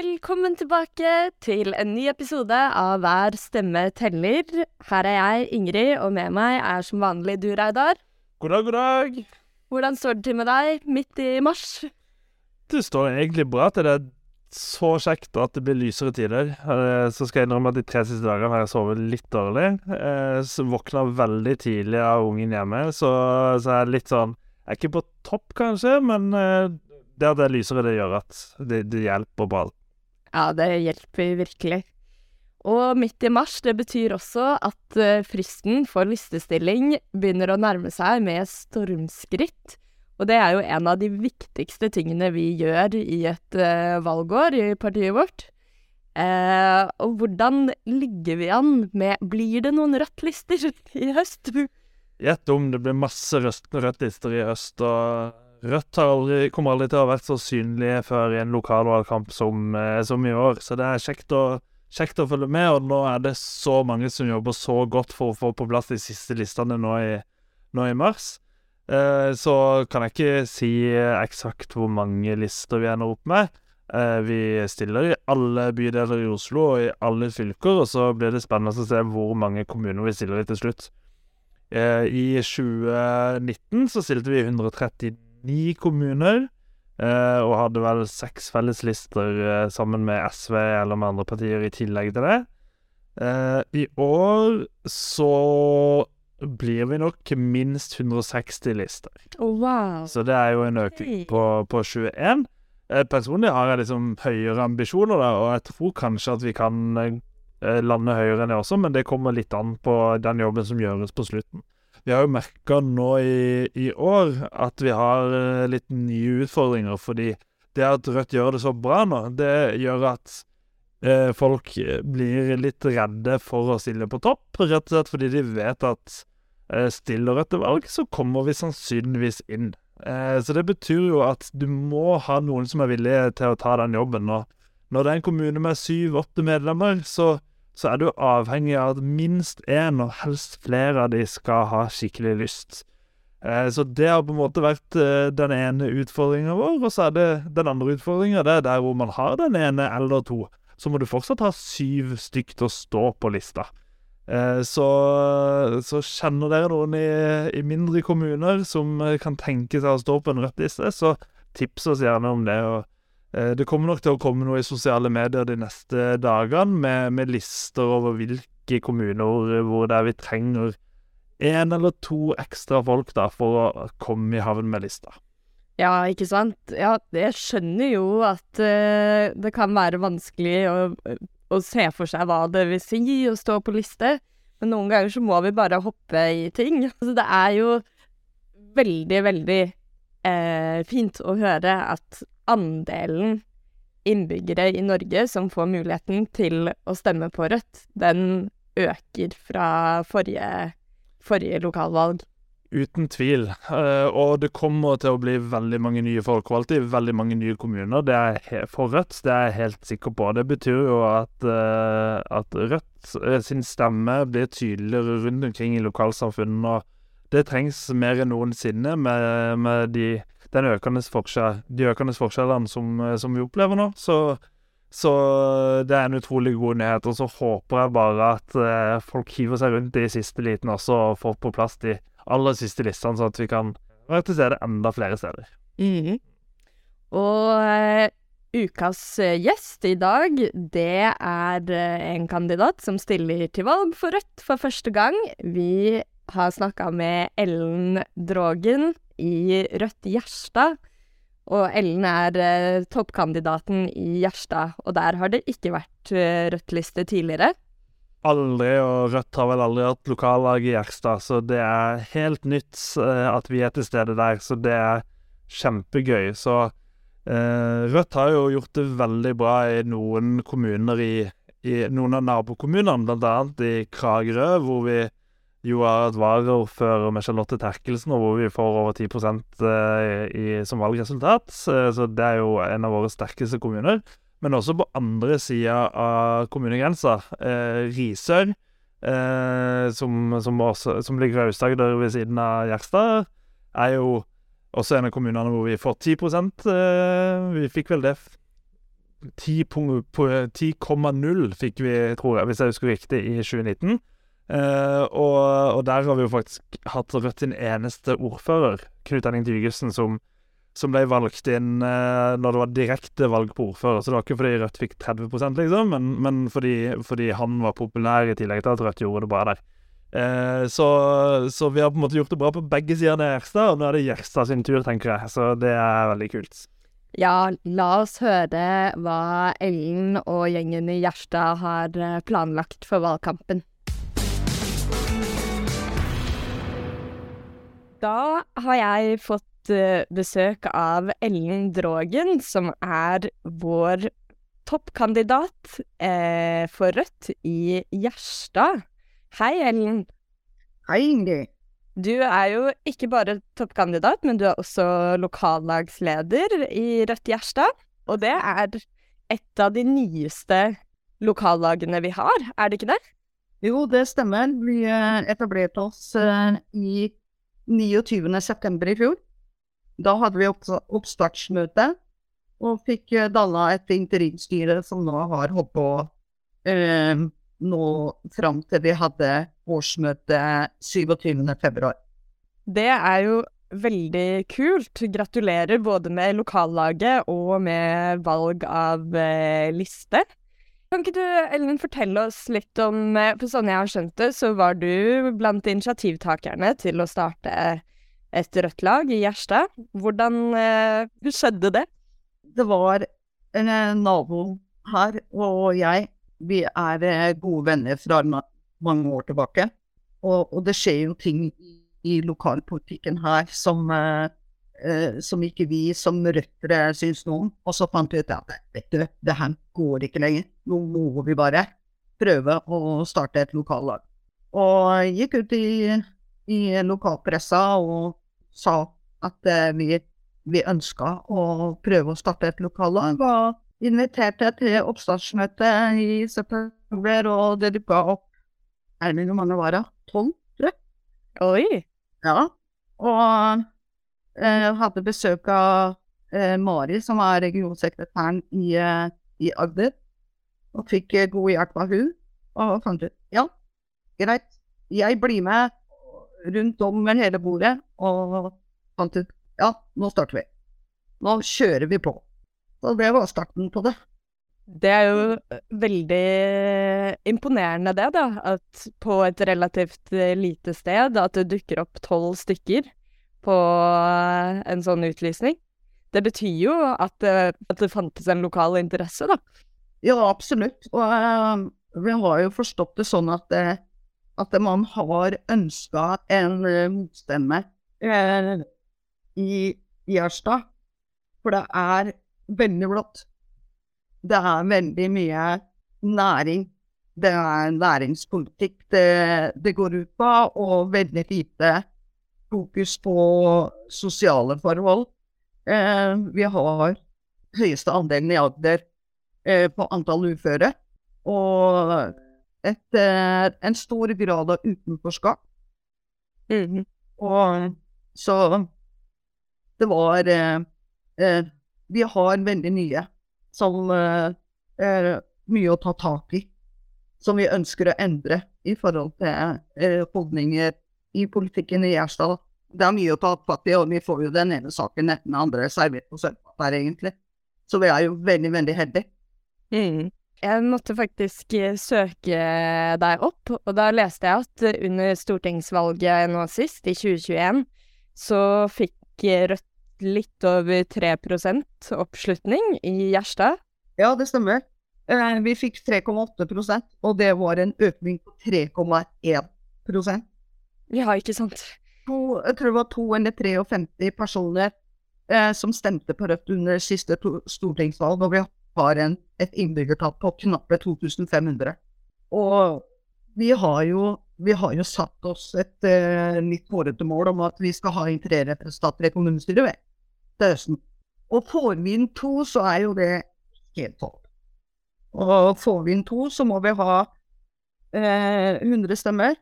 Velkommen tilbake til en ny episode av Hver stemme teller. Her er jeg, Ingrid, og med meg er som vanlig du, Reidar. God dag, god dag. Hvordan står det til med deg midt i mars? Det står egentlig bra til. Det er så kjekt at det blir lysere tider. Eh, Så skal jeg innrømme at de tre siste dagene har jeg sovet litt dårlig. Eh, Så våkna veldig tidlig av ungen hjemme, så, så er litt sånn Jeg er ikke på topp, kanskje, men eh, det at det er lysere, det gjør at det, det hjelper på alt. Ja, det hjelper virkelig. Og midt i mars, det betyr også at eh, fristen for listestilling begynner å nærme seg med stormskritt. Og det er jo en av de viktigste tingene vi gjør i et uh, valgår i partiet vårt. Eh, og hvordan ligger vi an med Blir det noen rødt-lister i høst? Gjett om det blir masse rødt-lister i høst, og Rødt aldri, kommer aldri til å ha vært så synlige før i en lokalvalgkamp som, eh, som i år. Så det er kjekt å, kjekt å, følge med, og nå er det så mange som jobber så godt for å få på plass de siste listene nå i, nå i mars. Eh, så kan jeg ikke si eksakt hvor mange lister vi ender opp med. Eh, vi stiller i alle bydeler i Oslo og i alle fylker, og så blir det spennende å se hvor mange kommuner vi stiller i til slutt. Eh, I 2019 så stilte vi 139 ni kommuner. Uh, og hadde vel seks felleslister uh, sammen med SV eller med andre partier i tillegg til det. Uh, I år så blir vi nok minst 160 lister. Oh, wow. Så det er jo en økning på, på, 21. personlig har jeg liksom høyere ambisjoner, da, og jeg tror kanskje at vi kan lande høyere enn det også, men det kommer litt an på den jobben som gjøres på slutten. Vi har jo merka nå i, i år at vi har eh, litt nye utfordringer, fordi det at Rødt gjør det så bra nå, det gjør at eh, folk eh, blir litt redde for å stille på topp, rett og slett fordi de vet at eh, stiller Rødt til valg, så kommer vi sannsynligvis inn. Eh, så det betyr jo at du må ha noen som er villige til å ta den jobben. Og når det er en kommune med syv-åtte medlemmer, så, så er du avhengig av at minst én, og helst flere av de, skal ha skikkelig lyst. Eh, så det har på en måte vært eh, den ene utfordringa vår, og så er det den andre utfordringa. Det er der hvor man har den ene eller to. Så må du fortsatt ha syv stykk til å stå på lista. Eh, så, så kjenner dere noen i, i mindre kommuner som kan tenke seg å stå på en rødt liste, så tips oss gjerne om det. og Det kommer nok til å komme noe i sosiale medier de neste dagene med, med lister over hvilke kommuner hvor det er vi trenger én eller to ekstra folk da for å komme i havn med lista. Ja, ikke sant? Ja, jeg skjønner jo at uh, det kan være vanskelig å, å se for seg hva det vil si å stå på liste, men noen ganger så må vi bare hoppe i ting. Altså, det er jo veldig, veldig eh, fint å høre at andelen innbyggere i Norge som får muligheten til å stemme på Rødt, den øker fra forrige, forrige lokalvalg. Uten tvil. Eh, og det kommer til å bli veldig mange nye folkevalgte i veldig mange nye kommuner. Det er for Rødt, det er jeg helt sikker på. Det betyr jo at, eh, at Rødt eh, sin stemme blir tydeligere rundt omkring i lokalsamfunnene. Og det trengs mer enn noensinne med, med de, økende forskjell, de økende forskjellene som, som vi opplever nå. Så, så det er en utrolig god nyhet. Og så håper jeg bare at eh, folk hiver seg rundt i siste liten også og får på plass de aller siste listene, sånn at vi kan være til stede enda flere steder. Og eh, ukas eh, gjest i dag, det er eh, en kandidat som stiller til valg for Rødt for første gang. Vi har snakka med Ellen Drogen i Rødt Gjerstad. Og Ellen er eh, toppkandidaten i Gjerstad, og der har det ikke vært eh, Rødt-liste tidligere. Aldri, og Rødt har vel aldri hatt lokallag i Gjerstad, så det er helt nytt eh, at vi er til stede der. Så det er kjempegøy. Så eh, Rødt har jo gjort det veldig bra i noen kommuner i, i noen av nabokommunene, annet i Kragerø, hvor vi jo er et varaordfører med Charlotte Terkelsen, og hvor vi får over 10 eh, i, som valgresultat. Så, så det er jo en av våre sterkeste kommuner. Men også på andre sida av kommunegrensa, eh, Risør, eh, som, som, også, som ligger Aust-Agder ved siden av Gjerstad, er jo også en av kommunene hvor vi får 10 eh, Vi fikk vel det 10,0 fikk vi, tror jeg, hvis jeg husker riktig, i 2019. Uh, og, og, der har vi jo faktisk hatt Rødt sin eneste ordfører, Knut Henning Dygesen, som, som, ble valgt inn uh, når det var direkte valg på ordfører. Så det var ikke fordi Rødt fikk 30 liksom, men, men fordi, fordi, han var populær, i tillegg til at Rødt gjorde det bra der. Uh, så, så, vi har på en måte gjort det bra på begge sider av Gjerstad, og nå er det Gjerstad sin tur, tenker jeg. Så det er veldig kult. Ja, la oss høre hva Ellen og gjengen i Gjerstad har planlagt for valgkampen. Da har jeg fått uh, besøk av Ellen Drogen, som er vår toppkandidat eh, for Rødt i Gjerstad. Hei, Ellen. Hei, Ingrid. Du er jo ikke bare toppkandidat, men du er også lokallagsleder i Rødt Gjerstad. Og det er et av de nyeste lokallagene vi har, er det ikke det? Jo, det stemmer. Vi eh, etablerte oss i 29.9. i fjor. Da hadde vi oppstartsmøte og fikk eh, danna et interimstyre som nå har holdt på eh, nå fram til vi hadde årsmøte 27.2. Det er jo veldig kult. Gratulerer både med lokallaget og med valg av eh, liste. Kan ikke du, Ellen, fortelle oss litt om eh, For sånn jeg har skjønt det, så var du blant initiativtakerne til å starte et rødt lag i Gjerstad. Hvordan eh, skjedde det? Det var en eh, nabo her og jeg. Vi er gode venner fra mange år tilbake. Og, og det skjer jo ting i lokalpolitikken her som uh, eh, som ikke vi som røttere syns noe om. Og så fant vi ut at vet du, det her går ikke lenger. Nå må vi bare prøve å starte et lokallag. Og gikk ut i, i lokalpressa og sa at eh, vi, vi ønska å prøve å starte et lokallag. Og inviterte til oppstartsmøte i september, og det dukka opp Er det hvor mange var det? Tolv, tror jeg. Oi! Ja. Og eh, hadde besøk av eh, Mari, som er regionsekretæren i, eh, i Agder. Og fikk god hjelp av hun. Og fant ut ja, greit, jeg blir med rundt om med hele bordet. Og fant ut ja, nå starter vi. Nå kjører vi på. Så det var starten på det. Det er jo veldig imponerende det, da. At på et relativt lite sted at det dukker opp tolv stykker på eh, en sånn utlysning. Det betyr jo at det, at det fantes en lokal interesse, da. Ja, absolutt. Og uh, vi har jo forstått det sånn at, uh, at man har ønska en uh, motstemme i Gjerstad. For det er veldig blått. Det er veldig mye næring. Det er næringspolitikk det, det går ut på, og veldig lite fokus på sosiale forhold. Eh, vi har høyeste andelen i Agder eh, på antall uføre. Og et, eh, en stor grad av utenforskap. Mm. Og så det var eh, eh, Vi har veldig mye som er eh, mye å ta tak i. Som vi ønsker å endre i forhold til holdninger i politikken i Gjerstad. Det er mye å ta fatt i, og vi får jo den ene saken etter den andre servert på sølvfat her, egentlig. Så vi er jo veldig, veldig heldige. Mm. Jeg måtte faktisk eh, søke deg opp, og da leste jeg at under stortingsvalget nå sist, i 2021, så fikk Rødt litt over 3% oppslutning i Gjerstad. Ja, det stemmer. Eh, vi fikk 3,8% og det var en økning på 3,1 ja, ikke sant. To, jeg tror det var to eller 53 personer eh, som stemte på Rødt under siste stortingsvalg, og vi har en, et innbyggertall på knappe 2500. Og vi har jo, vi har jo satt oss et eh, litt hårete mål om at vi skal ha inn tre representanter i kommunestyret ved til høsten. Og får vi inn to, så er jo det helt topp. Og får vi inn to, så må vi ha eh, 100 stemmer.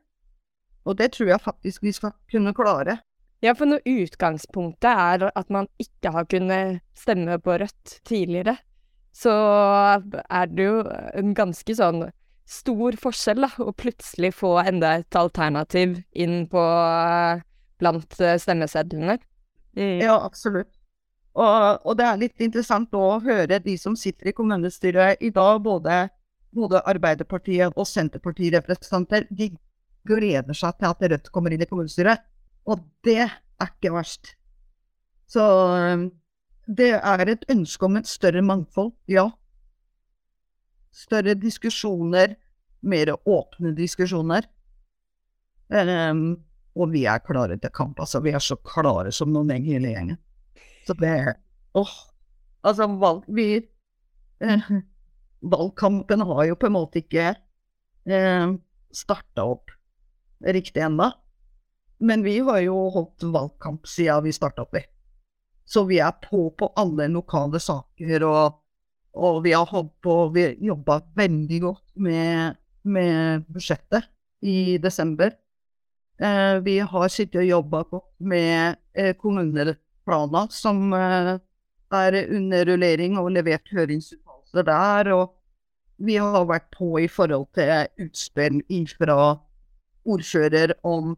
Og det tror jeg faktisk vi skal kunne klare. Ja, for når utgangspunktet er at man ikke har kunnet stemme på Rødt tidligere, så er det jo en ganske sånn stor forskjell, da, å plutselig få enda et alternativ inn på blant stemmesedlene. Mm. Ja, absolutt. Og, og, det er litt interessant å høre de som sitter i kommunestyret i dag, både, både Arbeiderpartiet og Senterpartirepresentanter, de gleder seg til at Rødt kommer inn i kommunestyret. Og det er ikke verst. Så det er et ønske om et større mangfold, ja. Større diskusjoner, mer åpne diskusjoner. Um, og vi er klare til kamp, altså. Vi er så klare som noen gjeng hele gjengen. Så det Åh. Altså, valg, vi eh, Valgkampen har jo på en måte ikke eh, starta opp riktig ennå. Men vi har jo holdt valgkamp siden vi starta opp, vi. Så vi er på på alle lokale saker, og, og vi har holdt på Vi jobba veldig godt med, med budsjettet i desember. Eh, vi har sittet og jobba med eh, kommuneplaner som eh, er under rullering og levert høringsuttalelser der. Og vi har vært på i forhold til utspill fra ordfører om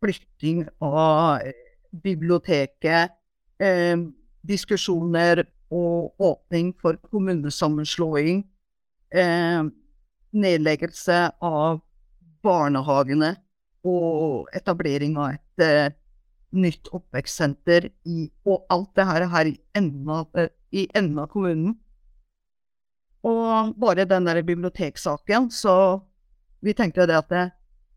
flytting av eh, biblioteket, eh, diskusjoner og åpning for kommunesammenslåing, eh, nedleggelse av barnehagene og etablering av et eh, nytt oppvekstsenter i Og alt det her, her i enden av, av kommunen. Og bare den der biblioteksaken, så vi tenkte det at det,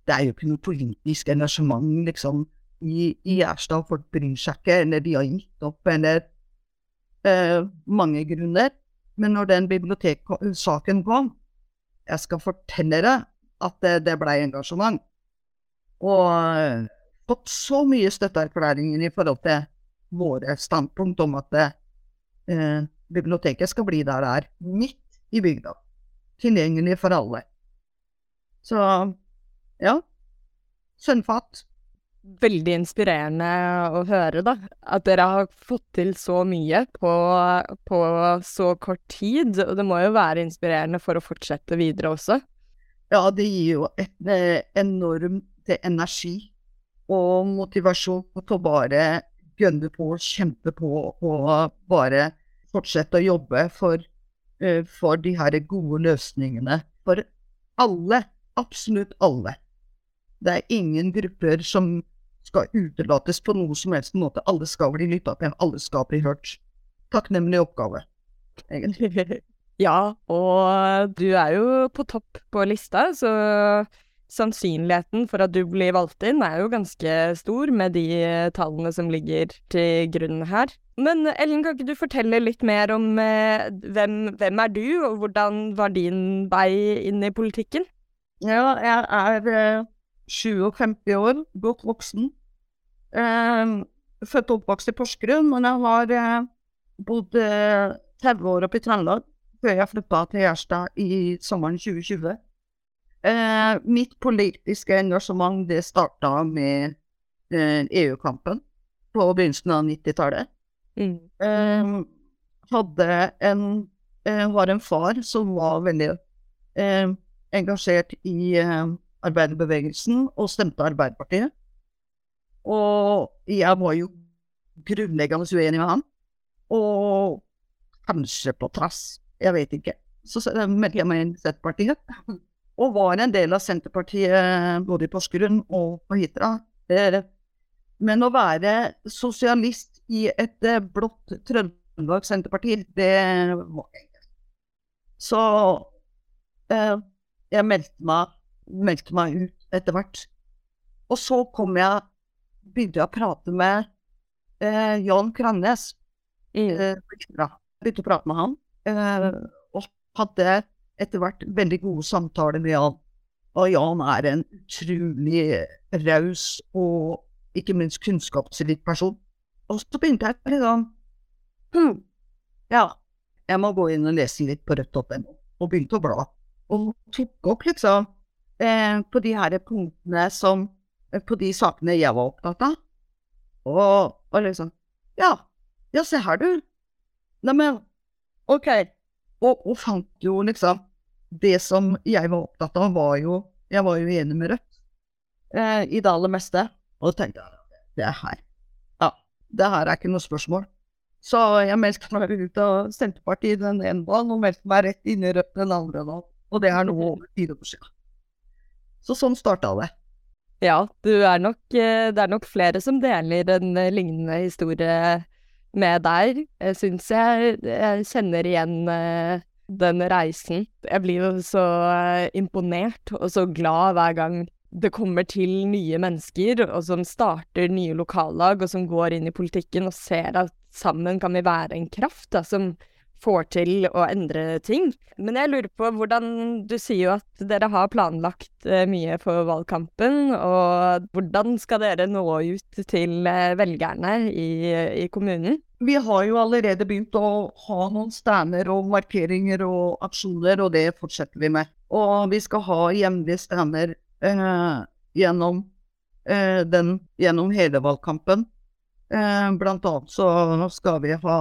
det er jo ikke noe politisk engasjement, liksom, i, i Gjerstad. Folk bryr seg ikke, eller de har gitt opp, eller eh, mange grunner. Men når den biblioteksaken kom, jeg skal fortelle deg at det, det blei engasjement. Og eh, fått så mye støtteerklæringer i forhold til våre standpunkt om at eh, biblioteket skal bli der det er, midt i bygda. Tilgjengelig for alle. Så ja. Sønnfatt. Veldig inspirerende å høre, da. At dere har fått til så mye på, på så kort tid. Og det må jo være inspirerende for å fortsette videre også. Ja, det gir jo et eh, enormt energi og motivasjon til å bare gønne på, kjempe på og bare fortsette å jobbe for, uh, for de her gode løsningene. For alle, absolutt alle. Det er ingen grupper som skal utelates på noe som helst måte. Alle skal bli lytta til, alle skal bli hørt. Takknemlig oppgave, egentlig. Ja, og du er jo på topp på lista, så sannsynligheten for at du blir valgt inn er jo ganske stor med de tallene som ligger til grunn her. Men Ellen, kan ikke du fortelle litt mer om eh, hvem, hvem, er du, og hvordan var din vei inn i politikken? Ja, jeg er eh, 57 år, godt voksen. Eh, født og oppvokst i Porsgrunn, men jeg har eh, bodd 30 eh, år oppe i Trøndelag før jeg flytta til Gjerstad i sommeren 2020. Eh, mitt politiske engasjement det starta med eh, EU-kampen på begynnelsen av 90-tallet. Mm. Eh, hadde en eh, var en far som var veldig engasjert i arbeiderbevegelsen og stemte Arbeiderpartiet. Og jeg var jo grunnleggende uenig med han. Og kanskje på trass, jeg vet ikke. Så meldte jeg meg inn i Senterpartiet og var en del av Senterpartiet både i Porsgrunn og på Hitra. Men å være sosialist i et eh, blått Trøndelag Senterparti, det var jeg ikke. Så eh, jeg meldte meg, meldte meg, ut etter hvert. Og så kom jeg Begynte jeg å prate med eh, Jan Krannes. Eh, begynte å prate med han, eh, og hadde etter hvert veldig gode samtaler med Jan. Og Jan er en utrolig raus og ikke minst kunnskapsrik person. Og så begynte jeg liksom hm, Ja, jeg må gå inn og lese litt på rødt.no. Og begynte å bla. Og tok opp liksom på de her punktene som eh, På de sakene jeg var opptatt av. Og, og liksom Ja, ja, se her, du. Neimen, OK. og, og fant jo liksom Det som jeg var opptatt av, var jo Jeg var jo enig med Rødt eh, i det aller meste. Og tenkte det er her. Ja, det her er ikke noe spørsmål. Så jeg meldte meg ut av Senterpartiet den ene dagen, og meldte meg rett inn i Rødt den andre dagen. Og det er nå over fire år siden. Så sånn starta det. Ja, er nok, eh, det er nok flere som deler en eh, lignende historie med deg. Jeg syns jeg, jeg kjenner igjen eh, den reisen. Jeg blir så imponert og så glad hver gang det kommer til nye mennesker, og som starter nye lokallag, og som går inn i politikken og ser at sammen kan vi være en kraft da, som får til å endre ting. Men jeg lurer på hvordan Du sier jo at dere har planlagt eh, mye for valgkampen. Og hvordan skal dere nå ut til eh, velgerne i, i, kommunen? Vi har jo allerede begynt å ha noen stander og markeringer og aksjoner, og det fortsetter vi med. Og vi skal ha jevnlige stander eh, gjennom, eh, den, gjennom hele valgkampen. Eh, blant annet så skal vi ha,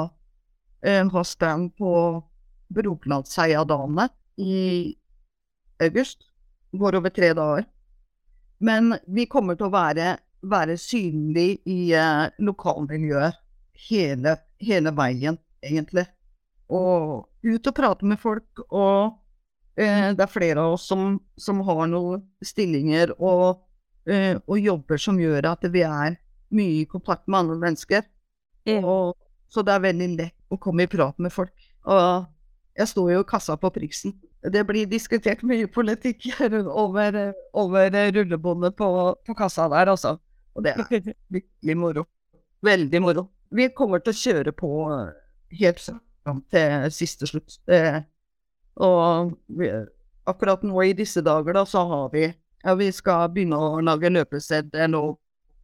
eh, dem på Brokelandsheiadane i august. Går over tre dager. Men vi kommer til å være, være synlige i eh, lokalmiljøet hele, hele veien, egentlig. Og ut og prate med folk og Eh, det er flere av oss som, som har noen stillinger og, eh, og, jobber som gjør at vi er mye i kontakt med andre mennesker. Og, så det er veldig lett å komme i prat med folk. Og jeg sto jo i kassa på Priksen. Det blir diskutert mye politikk over, over rullebåndet på, på, kassa der, altså. Og det er virkelig moro. Veldig moro. Vi kommer til å kjøre på helt fram til siste slutt. Det, og vi, akkurat nå i disse dager, da, så har vi ja, vi skal begynne å lage løpeseddel og,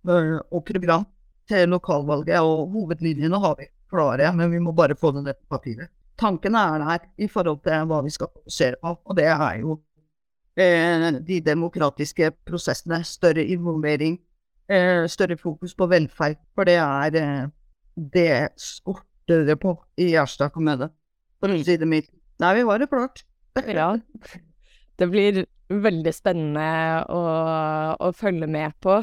og program til lokalvalget, og hovedlinjene har vi klare, men vi må bare få det ned dette papiret. Tankene er der i forhold til hva vi skal fokusere på, og det er jo eh, de demokratiske prosessene. Større involvering, eh, større fokus på velferd, for det er eh, det skorter det på i Gjerstad kommune, for å si det mildt. Nei, vi var det klart. ja. Det blir veldig spennende å, å følge med på.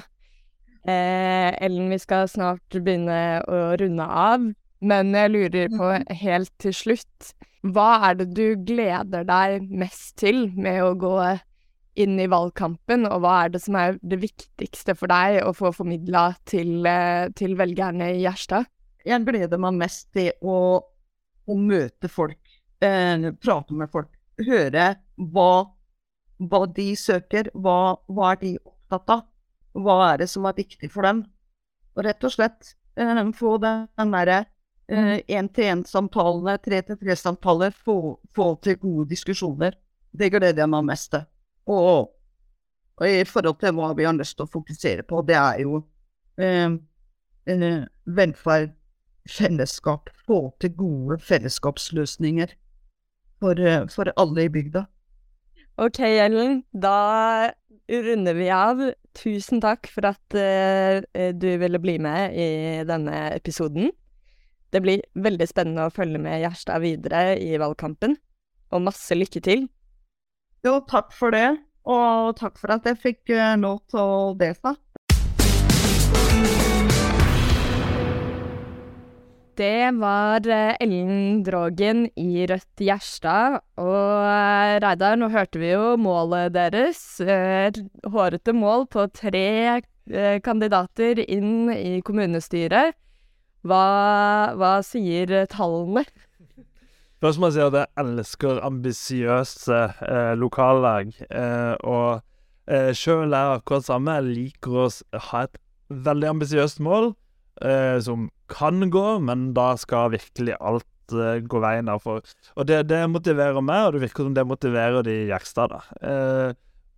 Eh, Ellen, vi skal snart begynne å runde av, men jeg lurer på mhm. helt til slutt Hva er det du gleder deg mest til med å gå inn i valgkampen, og hva er det som er det viktigste for deg å få formidla til, eh, til velgerne i Gjerstad? Jeg gleder meg mest til å, å møte folk eh, prate med folk. Høre hva, hva de søker, hva, hva, er de opptatt av? Hva er det som er viktig for dem? Og rett og slett eh, få den derre én-til-én-samtalene, eh, tre-til-tre-samtaler, få, få, til gode diskusjoner. Det gleder jeg meg mest til. Og, og, i forhold til hva vi har lyst til å fokusere på, det er jo eh, velferd, fellesskap, få til gode fellesskapsløsninger for, eh, for alle i bygda. OK, Ellen. Da runder vi av. Tusen takk for at uh, du ville bli med i denne episoden. Det blir veldig spennende å følge med Gjerstad videre i valgkampen. Og masse lykke til. Jo, takk for det. Og takk for at jeg fikk uh, lov til å delta. Det var eh, Ellen Drogen i Rødt Gjerstad. Og eh, Reidar, nå hørte vi jo målet deres. Eh, hårete mål på tre kandidater inn i kommunestyret. Hva, hva sier tallene? Først må jeg si at jeg elsker ambisiøse eh, lokallag. Eh, og eh, sjøl er akkurat samme. Jeg liker å ha et veldig ambisiøst mål eh, som kan gå, men da skal virkelig alt uh, gå veien derfor. Og det, det, motiverer meg, og det virker som det motiverer de i Gjerstad. da.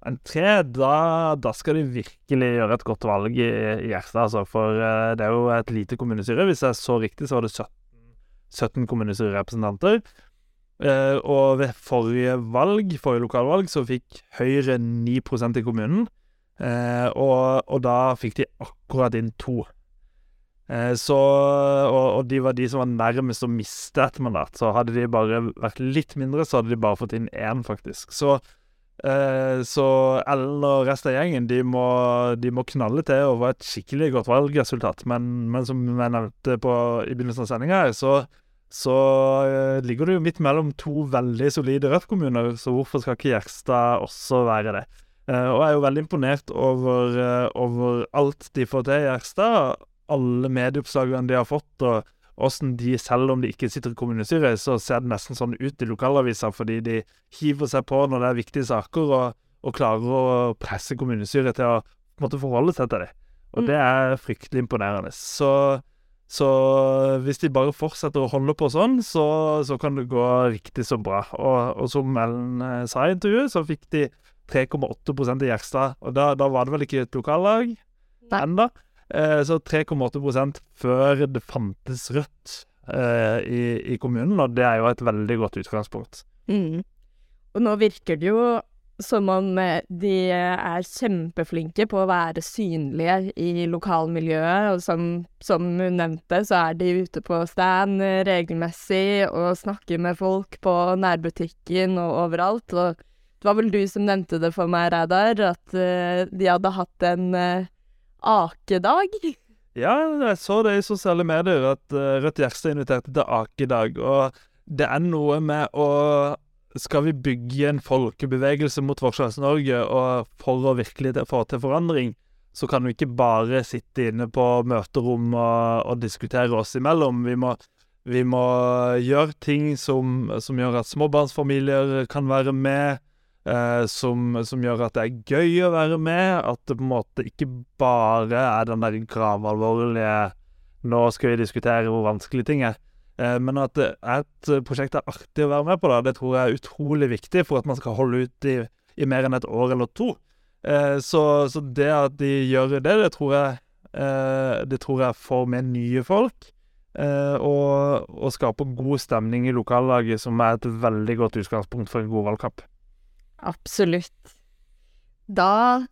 En tre, da, da, skal de virkelig gjøre et godt valg i, i Gjerstad, altså. For uh, det er jo et lite kommunestyre. Hvis jeg så riktig, så var det 17, 17 kommunestyrerepresentanter. Uh, og ved forrige valg, forrige lokalvalg, så fikk Høyre 9% i kommunen. Uh, og, og, da fikk de akkurat inn to. Uh, så, og, og de var de som var nærmest å miste et mandat. Så hadde de bare vært litt mindre, så hadde de bare fått inn én, faktisk. Så, eh, så Ellen og resten av gjengen de må, de må knalle til og få et skikkelig godt valgresultat. Men, men som jeg nevnte på, i begynnelsen av sendinga, så, så eh, ligger det jo midt mellom to veldig solide Rødt-kommuner, så hvorfor skal ikke Gjerstad også være det? Eh, og jeg er jo veldig imponert over, eh, over alt de får til i Gjerstad alle medieoppslagene de har fått, og åssen de, selv om de ikke sitter i kommunestyret, så ser det nesten sånn ut i lokalaviser fordi de hiver seg på når det er viktige saker, og, og klarer å presse kommunestyret til å måtte forholde seg til det. Og Mm. det er fryktelig imponerende. Så, så hvis de bare fortsetter å holde på sånn, så, så kan det gå riktig så bra. Og, og som Ellen eh, sa i intervjuet, så fikk de 3,8% i Gjerstad. Og da, da var det vel ikke et lokallag Nei. Eh, så 3,8% før det fantes Rødt eh, i, i kommunen, og det er jo et veldig godt utgangspunkt. Mm. Og nå virker det jo som om eh, de er kjempeflinke på å være synlige i lokalmiljøet, og som, som hun nevnte, så er de ute på stand regelmessig og snakker med folk på nærbutikken og overalt. Og det var vel du som nevnte det for meg, Reidar, at de hadde hatt en akedag. Ja, jeg så det i sosiale medier at uh, Rødt Gjerstad inviterte til akedag. Og det er noe med å Skal vi bygge en folkebevegelse mot Forskjells-Norge, og for å virkelig få til forandring, så kan vi ikke bare sitte inne på møterom og, og diskutere oss imellom. Vi må, vi må gjøre ting som, som gjør at småbarnsfamilier kan være med. Eh, som, som gjør at det er gøy å være med. At det på en måte ikke bare er den der gravalvorlige Nå skal vi diskutere hvor vanskelig ting er. Eh, men at et prosjekt er artig å være med på, da, det tror jeg er utrolig viktig for at man skal holde ut i, i mer enn et år eller to. Eh, så, så det at de gjør det, det tror jeg, det tror jeg får med nye folk. Og, og skaper god stemning i lokallaget, som er et veldig godt utgangspunkt for en god valgkamp. Absolutt. Da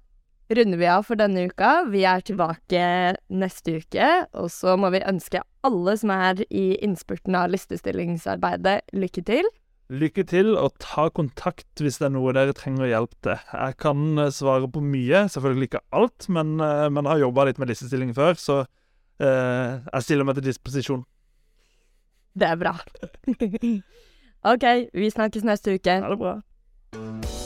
runder vi av for denne uka. Vi er tilbake neste uke, og så må vi ønske alle som er i innspurten av listestillingsarbeidet, lykke til. Lykke til, og ta kontakt hvis det er noe dere trenger hjelp til. Jeg kan eh, svare på mye, selvfølgelig ikke alt, men, eh, men jeg har jobba litt med listestilling før, så eh, jeg stiller meg til disposisjon. Det er bra. OK, vi snakkes neste uke. Ha det bra. Thank you.